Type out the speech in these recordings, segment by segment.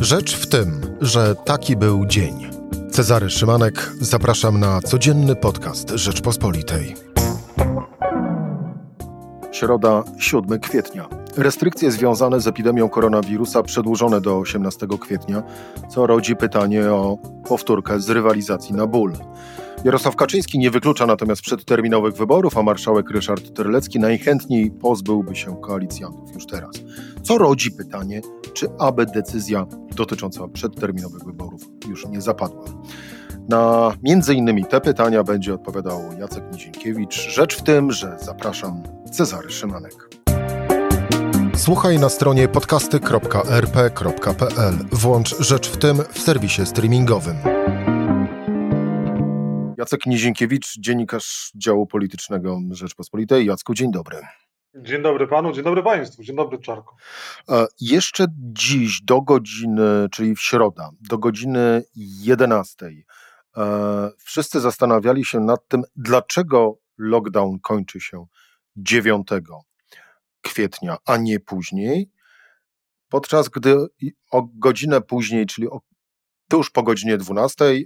Rzecz w tym, że taki był dzień. Cezary Szymanek, zapraszam na codzienny podcast Rzeczpospolitej. Środa, 7 kwietnia. Restrykcje związane z epidemią koronawirusa przedłużone do 18 kwietnia, co rodzi pytanie o powtórkę z rywalizacji na ból. Jarosław Kaczyński nie wyklucza natomiast przedterminowych wyborów, a marszałek Ryszard Terlecki najchętniej pozbyłby się koalicjantów już teraz. Co rodzi pytanie, czy aby decyzja dotycząca przedterminowych wyborów już nie zapadła. Na między innymi te pytania będzie odpowiadał Jacek Nizienkiewicz. Rzecz w tym, że zapraszam Cezary Szymanek. Słuchaj na stronie podcasty.rp.pl. Włącz Rzecz w tym w serwisie streamingowym. Jacek Nizienkiewicz, dziennikarz działu politycznego Rzeczpospolitej. Jacku, dzień dobry. Dzień dobry panu, dzień dobry państwu, dzień dobry Czarku. E, jeszcze dziś do godziny, czyli w środę, do godziny 11, e, wszyscy zastanawiali się nad tym, dlaczego lockdown kończy się 9 kwietnia, a nie później, podczas gdy o godzinę później, czyli o, tuż po godzinie 12, e,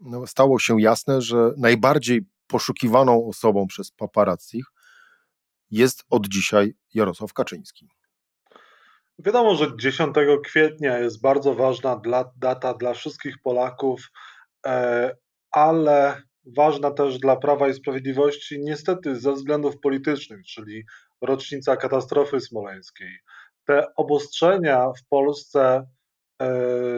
no, stało się jasne, że najbardziej poszukiwaną osobą przez paparazzich jest od dzisiaj Jarosław Kaczyński. Wiadomo, że 10 kwietnia jest bardzo ważna dla, data dla wszystkich Polaków, e, ale ważna też dla Prawa i Sprawiedliwości, niestety ze względów politycznych, czyli rocznica katastrofy smoleńskiej. Te obostrzenia w Polsce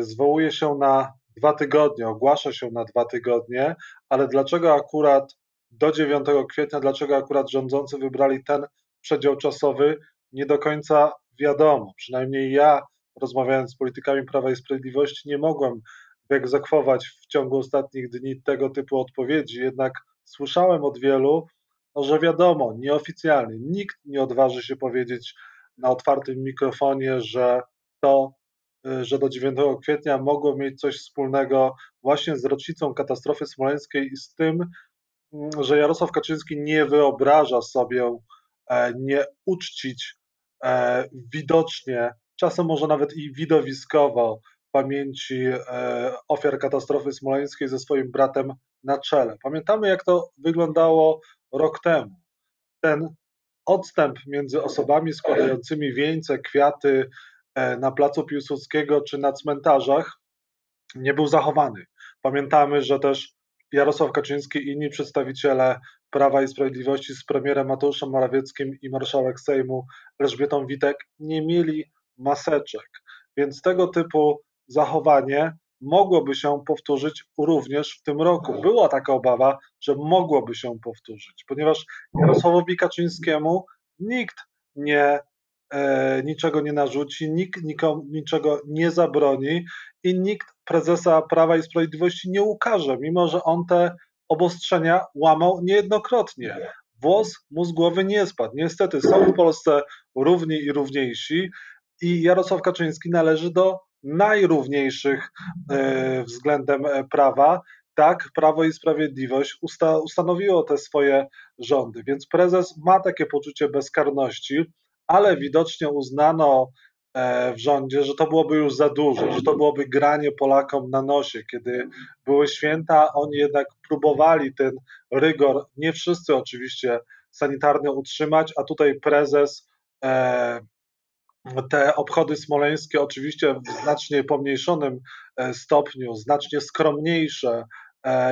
zwołuje się na dwa tygodnie, ogłasza się na dwa tygodnie, ale dlaczego akurat do 9 kwietnia, dlaczego akurat rządzący wybrali ten przedział czasowy, nie do końca wiadomo. Przynajmniej ja, rozmawiając z politykami Prawa i Sprawiedliwości, nie mogłem wyegzekwować w ciągu ostatnich dni tego typu odpowiedzi, jednak słyszałem od wielu, no, że wiadomo, nieoficjalnie, nikt nie odważy się powiedzieć na otwartym mikrofonie, że to że do 9 kwietnia mogło mieć coś wspólnego właśnie z rocznicą katastrofy smoleńskiej i z tym, mm, że Jarosław Kaczyński nie wyobraża sobie e, nie uczcić e, widocznie, czasem może nawet i widowiskowo pamięci e, ofiar katastrofy smoleńskiej ze swoim bratem na czele. Pamiętamy, jak to wyglądało rok temu. Ten odstęp między osobami składającymi wieńce, kwiaty, na placu Piłsudskiego czy na cmentarzach nie był zachowany. Pamiętamy, że też Jarosław Kaczyński i inni przedstawiciele Prawa i Sprawiedliwości z premierem Mateuszem Morawieckim i marszałek Sejmu Elżbietą Witek nie mieli maseczek. Więc tego typu zachowanie mogłoby się powtórzyć również w tym roku. Była taka obawa, że mogłoby się powtórzyć, ponieważ Jarosławowi Kaczyńskiemu nikt nie e, niczego nie narzuci, nikt nikomu niczego nie zabroni i nikt prezesa Prawa i Sprawiedliwości nie ukaże, mimo że on te obostrzenia łamał niejednokrotnie. Włos mu z głowy nie spadł. Niestety są w Polsce równi i równiejsi i Jarosław Kaczyński należy do najrówniejszych e, względem e, prawa. Tak, Prawo i Sprawiedliwość usta ustanowiło te swoje rządy, więc prezes ma takie poczucie bezkarności ale widocznie uznano e, w rządzie, że to byłoby już za dużo, że to byłoby granie Polakom na nosie. Kiedy były święta, oni jednak próbowali ten rygor, nie wszyscy oczywiście, sanitarny utrzymać, a tutaj prezes e, te obchody smoleńskie, oczywiście w znacznie pomniejszonym e, stopniu, znacznie skromniejsze,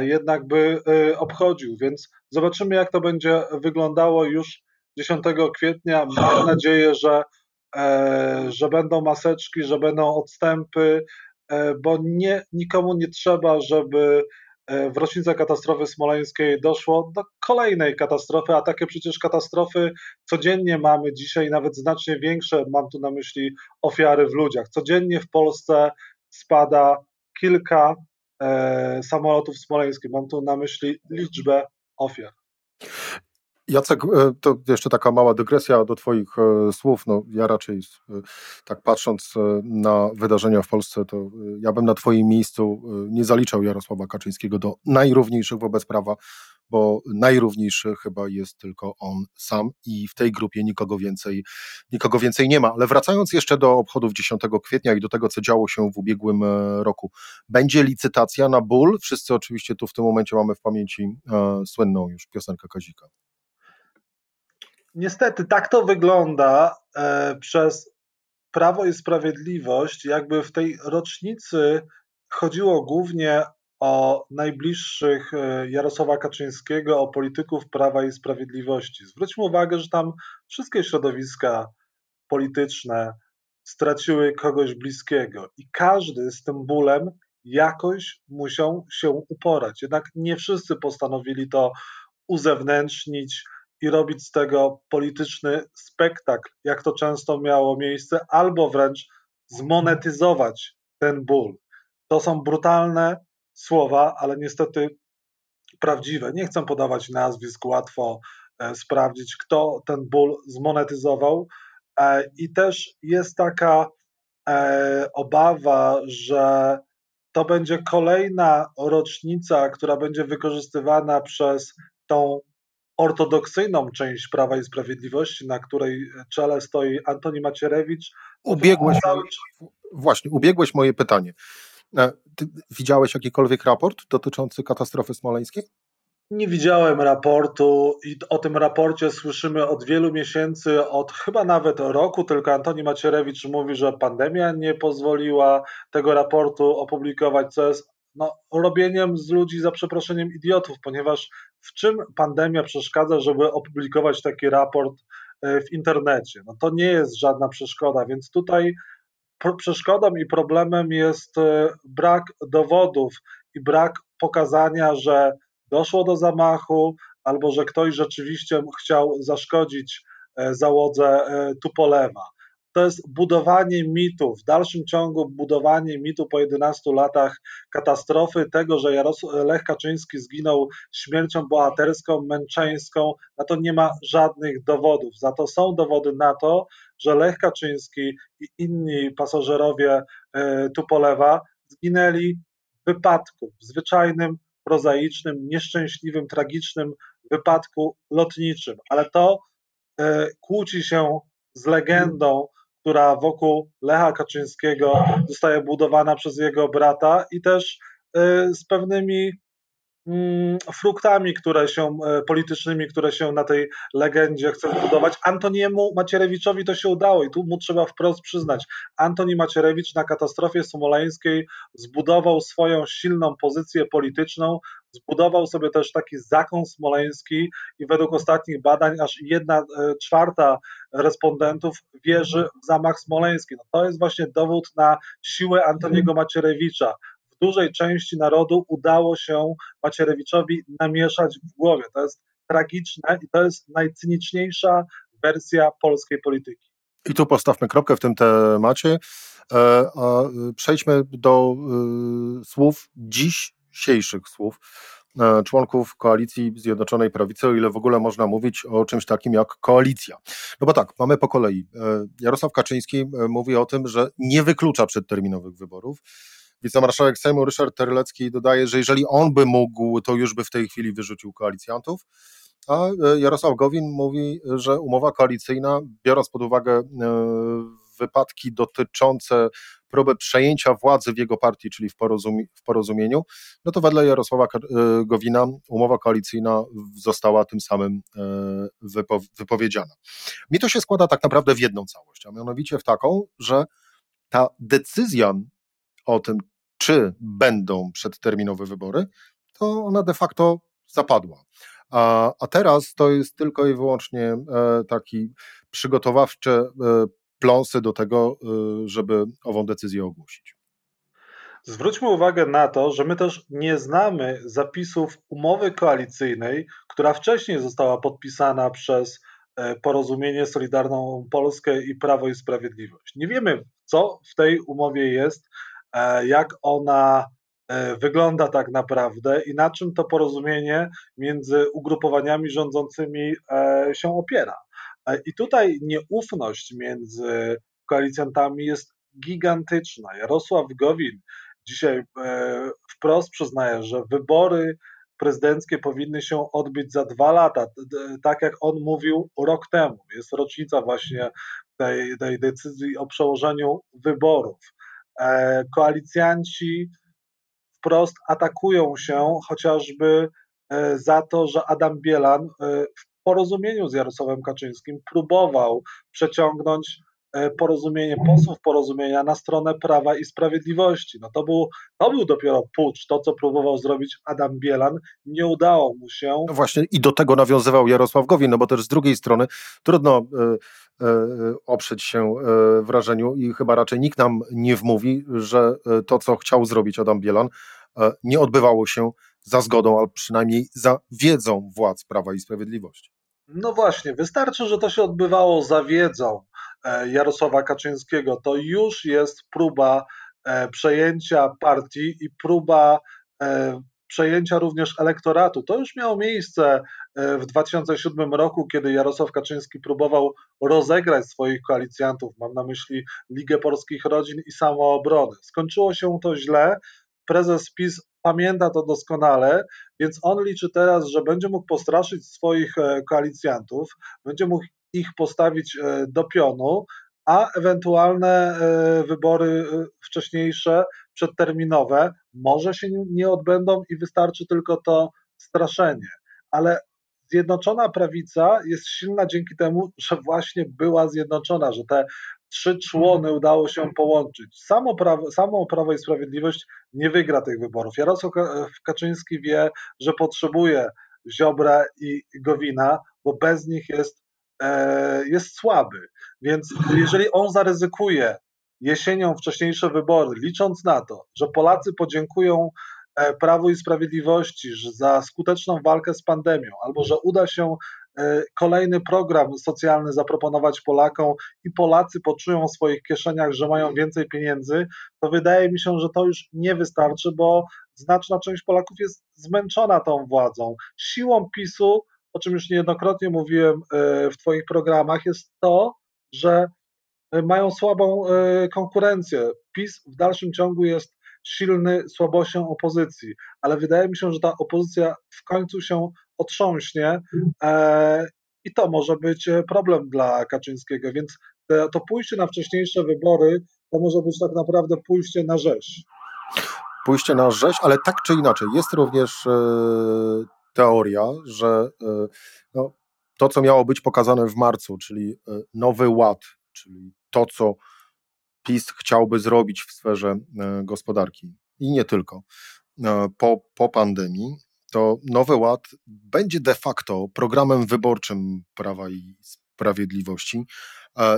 jednak by obchodził. Więc zobaczymy, jak to będzie wyglądało już 10 kwietnia. Mam nadzieję, że, e, że będą maseczki, że będą odstępy, e, bo nie, nikomu nie trzeba, żeby e, w rocznicę katastrofy smoleńskiej doszło do kolejnej katastrofy, a takie przecież katastrofy codziennie mamy dzisiaj, nawet znacznie większe, mam tu na myśli ofiary w ludziach. Codziennie w Polsce spada kilka e, samolotów smoleńskich, mam tu na myśli liczbę ofiar. Jacek, e, to jeszcze taka mała dygresja do Twoich e, słów. No, ja raczej, e, tak patrząc na wydarzenia w Polsce, to ja bym na Twoim miejscu nie zaliczał Jarosława Kaczyńskiego do najrówniejszych wobec prawa bo najrówniejszy chyba jest tylko on sam i w tej grupie nikogo więcej, nikogo więcej nie ma. Ale wracając jeszcze do obchodów 10 kwietnia i do tego, co działo się w ubiegłym roku. Będzie licytacja na ból. Wszyscy oczywiście tu w tym momencie mamy w pamięci e, słynną już piosenkę Kazika. Niestety tak to wygląda e, przez Prawo i Sprawiedliwość. Jakby w tej rocznicy chodziło głównie o najbliższych e, Jarosława Kaczyńskiego, o polityków Prawa i Sprawiedliwości. Zwróćmy uwagę, że tam wszystkie środowiska polityczne straciły kogoś bliskiego i każdy z tym bólem jakoś musiał się uporać. Jednak nie wszyscy postanowili to uzewnętrznić i robić z tego polityczny spektakl, jak to często miało miejsce, albo wręcz zmonetyzować ten ból. To są brutalne słowa, ale niestety prawdziwe. Nie chcę podawać nazwisk, łatwo e, sprawdzić, kto ten ból zmonetyzował. E, I też jest taka e, obawa, że to będzie kolejna rocznica, która będzie wykorzystywana przez tą ortodoksyjną część Prawa i Sprawiedliwości, na której czele stoi Antoni Macierewicz. Ubiegłeś, właśnie, ubiegłeś moje pytanie. E, ty widziałeś jakikolwiek raport dotyczący katastrofy smoleńskiej? Nie widziałem raportu i o tym raporcie słyszymy od wielu miesięcy, od chyba nawet roku, tylko Antoni Macierewicz mówi, że pandemia nie pozwoliła tego raportu opublikować, co jest no, robieniem z ludzi za przeproszeniem idiotów, ponieważ w czym pandemia przeszkadza, żeby opublikować taki raport e, w internecie? No to nie jest żadna przeszkoda, więc tutaj przeszkodą i problemem jest e, brak dowodów i brak pokazania, że doszło do zamachu albo że ktoś rzeczywiście chciał zaszkodzić e, załodze Tupolewa to jest budowanie mitu, w dalszym ciągu budowanie mitu po 11 latach katastrofy, tego, że Lech Kaczyński zginął śmiercią bohaterską, męczeńską, na to nie ma żadnych dowodów. Za to są dowody na to, że Lech Kaczyński i inni pasażerowie e, Tupolewa zginęli w wypadku, w zwyczajnym, prozaicznym, nieszczęśliwym, tragicznym wypadku lotniczym. Ale to e, kłóci się z legendą która wokół Lecha Kaczyńskiego zostaje budowana przez jego brata i też y, z pewnymi fruktami, które się, e, politycznymi, które się na tej legendzie chcą budować. Antoniemu Macierewiczowi to się udało i tu mu trzeba wprost przyznać. Antoni Macierewicz na katastrofie smoleńskiej zbudował swoją silną pozycję polityczną, zbudował sobie też taki zakon smoleński i według ostatnich badań aż jedna e, czwarta respondentów wierzy w zamach smoleński. No to jest właśnie dowód na siłę Antoniego Macierewicza dużej części narodu udało się Macierewiczowi namieszać w głowie. To jest tragiczne i to jest najcyniczniejsza wersja polskiej polityki. I tu postawmy kropkę w tym temacie. E, przejdźmy do e, słów dzisiejszych słów e, członków koalicji Zjednoczonej Prawicy, o ile w ogóle można mówić o czymś takim jak koalicja. No bo tak, mamy po kolei. Jarosław Kaczyński mówi o tym, że nie wyklucza przedterminowych wyborów wicemarszałek Sejmu Ryszard Terlecki dodaje, że jeżeli on by mógł, to już by w tej chwili wyrzucił koalicjantów. A e, Jarosław Gowin mówi, że umowa koalicyjna, biorąc pod uwagę e, wypadki dotyczące próby przejęcia władzy w jego partii, czyli w, w porozumieniu, no to wedle Jarosława e, Gowina umowa koalicyjna została tym samym wypowiedziana. Mi to się składa tak naprawdę w jedną całość, a mianowicie w taką, że ta decyzja o tym, czy będą przedterminowe wybory, to ona de facto zapadła. A, a teraz to jest tylko i wyłącznie e, taki przygotowawcze e, pląsy do tego, e, żeby ową decyzję ogłosić. Zwróćmy uwagę na to, że my też nie znamy zapisów umowy koalicyjnej, która wcześniej została podpisana przez Porozumienie Solidarną Polskę i Prawo i Sprawiedliwość. Nie wiemy, co w tej umowie jest, E, jak ona e, wygląda tak naprawdę i na czym to porozumienie między ugrupowaniami rządzącymi e, się opiera. I tutaj nieufność między koalicjantami jest gigantyczna. Jarosław Gowin dzisiaj wprost przyznaje, że wybory prezydenckie powinny się odbyć za dwa lata, tak jak on mówił rok temu. Jest rocznica właśnie tej, tej decyzji o przełożeniu wyborów. E, koalicjanci wprost atakują się chociażby e, za to, że Adam Bielan e, w porozumieniu z Jarosławem Kaczyńskim próbował przeciągnąć porozumienie, posłów porozumienia na stronę Prawa i Sprawiedliwości. No to był, to był dopiero pucz, to co próbował zrobić Adam Bielan, nie udało mu się. No właśnie i do tego nawiązywał Jarosław Gowin, no bo też z drugiej strony trudno y, y, oprzeć się y, wrażeniu i chyba raczej nikt nam nie wmówi, że to co chciał zrobić Adam Bielan nie odbywało się za zgodą, albo przynajmniej za wiedzą władz Prawa i Sprawiedliwości. No właśnie, wystarczy, że to się odbywało za wiedzą E, Jarosława Kaczyńskiego, to już jest próba e, przejęcia partii i próba e, przejęcia również elektoratu. To już miało miejsce w 2007 roku, kiedy Jarosław Kaczyński próbował rozegrać swoich koalicjantów, mam na myśli Ligę Polskich Rodzin i Samoobrony. Skończyło się to źle. Prezes PiS pamięta to doskonale, więc on liczy teraz, że będzie mógł postraszyć swoich koalicjantów, będzie mógł ich postawić e, do pionu, a ewentualne e, wybory e, wcześniejsze, przedterminowe, może się nie odbędą i wystarczy tylko to straszenie. Ale Zjednoczona Prawica jest silna dzięki temu, że właśnie była zjednoczona, że te trzy człony udało się połączyć. Samo Prawo, samo Prawo i Sprawiedliwość nie wygra tych wyborów. Jarosław Kaczyński wie, że potrzebuje Ziobra i Gowina, bo bez nich jest E, jest słaby. Więc jeżeli on zaryzykuje jesienią wcześniejsze wybory, licząc na to, że Polacy podziękują e, Prawu i Sprawiedliwości za skuteczną walkę z pandemią, albo że uda się e, kolejny program socjalny zaproponować Polakom i Polacy poczują w swoich kieszeniach, że mają więcej pieniędzy, to wydaje mi się, że to już nie wystarczy, bo znaczna część Polaków jest zmęczona tą władzą. Siłą PiSu o czym już niejednokrotnie mówiłem e, w Twoich programach, jest to, że e, mają słabą e, konkurencję. PiS w dalszym ciągu jest silny słabością opozycji, ale wydaje mi się, że ta opozycja w końcu się otrząśnie i to może być problem dla Kaczyńskiego, więc to pójście na wcześniejsze wybory to może być tak naprawdę pójście na rzeź. Pójście na rzeź, ale tak czy inaczej, jest również teoria, że e, no, to, co miało być pokazane w marcu, czyli e, nowy ład, czyli to, co PiS chciałby zrobić w sferze e, gospodarki i nie tylko po, po pandemii, to Nowy Ład będzie de facto programem wyborczym Prawa i Sprawiedliwości,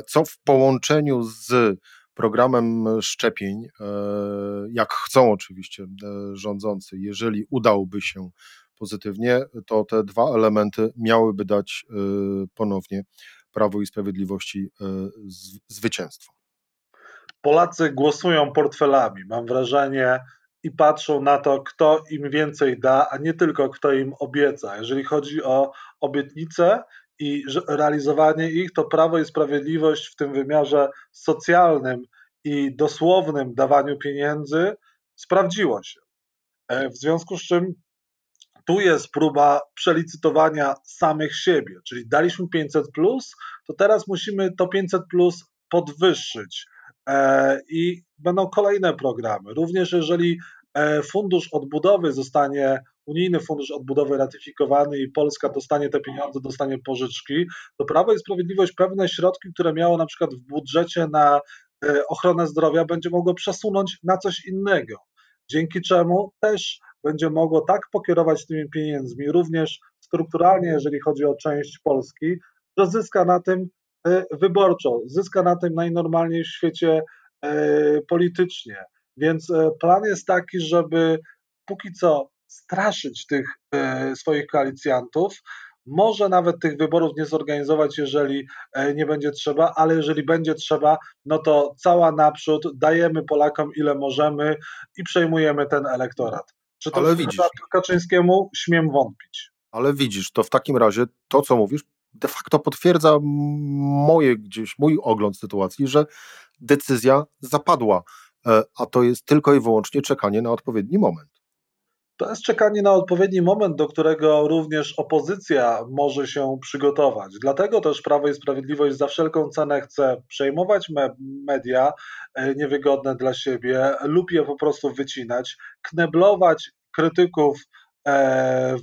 co w połączeniu z programem szczepień, jak chcą oczywiście rządzący, jeżeli udałoby się pozytywnie, to te dwa elementy miałyby dać ponownie Prawo i Sprawiedliwości zwycięstwo. Polacy głosują portfelami, mam wrażenie, i patrzą na to, kto im więcej da, a nie tylko kto im obieca. Jeżeli chodzi o obietnice i realizowanie ich, to Prawo i Sprawiedliwość w tym wymiarze socjalnym i dosłownym dawaniu pieniędzy sprawdziło się. E, w związku z czym tu jest próba przelicytowania samych siebie, czyli daliśmy 500, to teraz musimy to 500 podwyższyć. E, I będą kolejne programy. Również jeżeli e, fundusz odbudowy zostanie, unijny fundusz odbudowy ratyfikowany i Polska dostanie te pieniądze, dostanie pożyczki, to Prawo i Sprawiedliwość pewne środki, które miało na przykład w budżecie na e, ochronę zdrowia, będzie mogło przesunąć na coś innego. Dzięki czemu też będzie mogło tak pokierować tymi pieniędzmi, również strukturalnie, jeżeli chodzi o część Polski, że zyska na tym wyborczo, zyska na tym najnormalniej w świecie e, politycznie. Więc e, plan jest taki, żeby póki co straszyć tych swoich koalicjantów, może nawet tych wyborów nie zorganizować, jeżeli nie będzie trzeba, ale jeżeli będzie trzeba, no to cała naprzód, dajemy Polakom ile możemy i przejmujemy ten elektorat. Czy to ale widzisz, Kaczyńskiemu śmiem wątpić. Ale widzisz, to w takim razie to, co mówisz, de facto potwierdza moje gdzieś, mój ogląd sytuacji, że decyzja zapadła, e, a to jest tylko i wyłącznie czekanie na odpowiedni moment. To jest czekanie na odpowiedni moment, do którego również opozycja może się przygotować. Dlatego też Prawo i Sprawiedliwość za wszelką cenę chce przejmować me media e, niewygodne dla siebie lub je po prostu wycinać, kneblować krytyków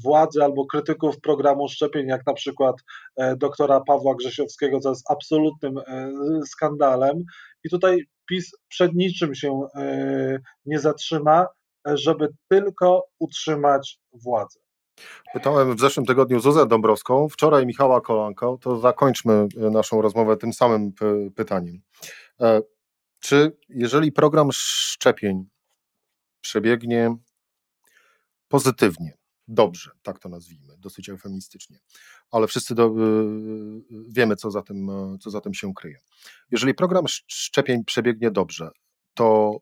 władzy albo krytyków programu szczepień, jak na przykład e, doktora Pawła Grzesiowskiego, co jest absolutnym skandalem. I tutaj PiS przed niczym się nie zatrzyma żeby tylko utrzymać władzę. Pytałem w zeszłym tygodniu Zuzę Dąbrowską, wczoraj Michała Kolanko, to zakończmy e, naszą rozmowę tym samym pytaniem. E, czy jeżeli program szczepień przebiegnie pozytywnie, dobrze, tak to nazwijmy, dosyć eufemistycznie, ale wszyscy do, e, wiemy, co za, tym, co za tym się kryje. Jeżeli program szczepień przebiegnie dobrze, to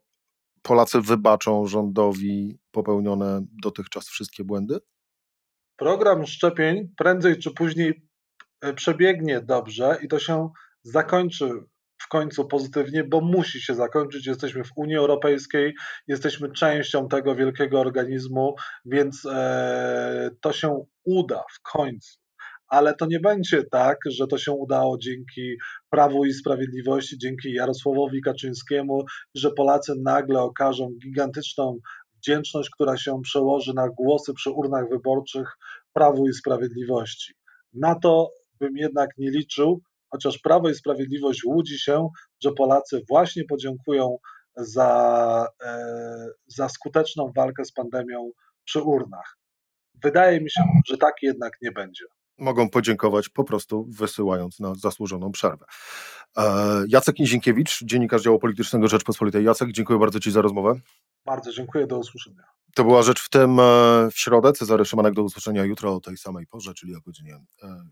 Polacy wybaczą rządowi popełnione dotychczas wszystkie błędy? Program szczepień prędzej czy później e, przebiegnie dobrze i to się zakończy w końcu pozytywnie, bo musi się zakończyć. Jesteśmy w Unii Europejskiej, jesteśmy częścią tego wielkiego organizmu, więc e, to się uda w końcu ale to nie będzie tak, że to się udało dzięki Prawu i Sprawiedliwości, dzięki Jarosławowi Kaczyńskiemu, że Polacy nagle okażą gigantyczną wdzięczność, która się przełoży na głosy przy urnach wyborczych Prawu i Sprawiedliwości. Na to bym jednak nie liczył, chociaż Prawo i Sprawiedliwość łudzi się, że Polacy właśnie podziękują za, e, za skuteczną walkę z pandemią przy urnach. Wydaje mi się, że tak jednak nie będzie mogą podziękować po prostu wysyłając na zasłużoną przerwę. E, Jacek Nizinkiewicz, dziennikarz działu politycznego Rzeczpospolitej. Jacek, dziękuję bardzo Ci za rozmowę. Bardzo dziękuję, do usłyszenia. To była rzecz w tym e, w środę. Cezary Szymanek do usłyszenia jutro o tej samej porze, czyli o godzinie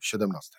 17.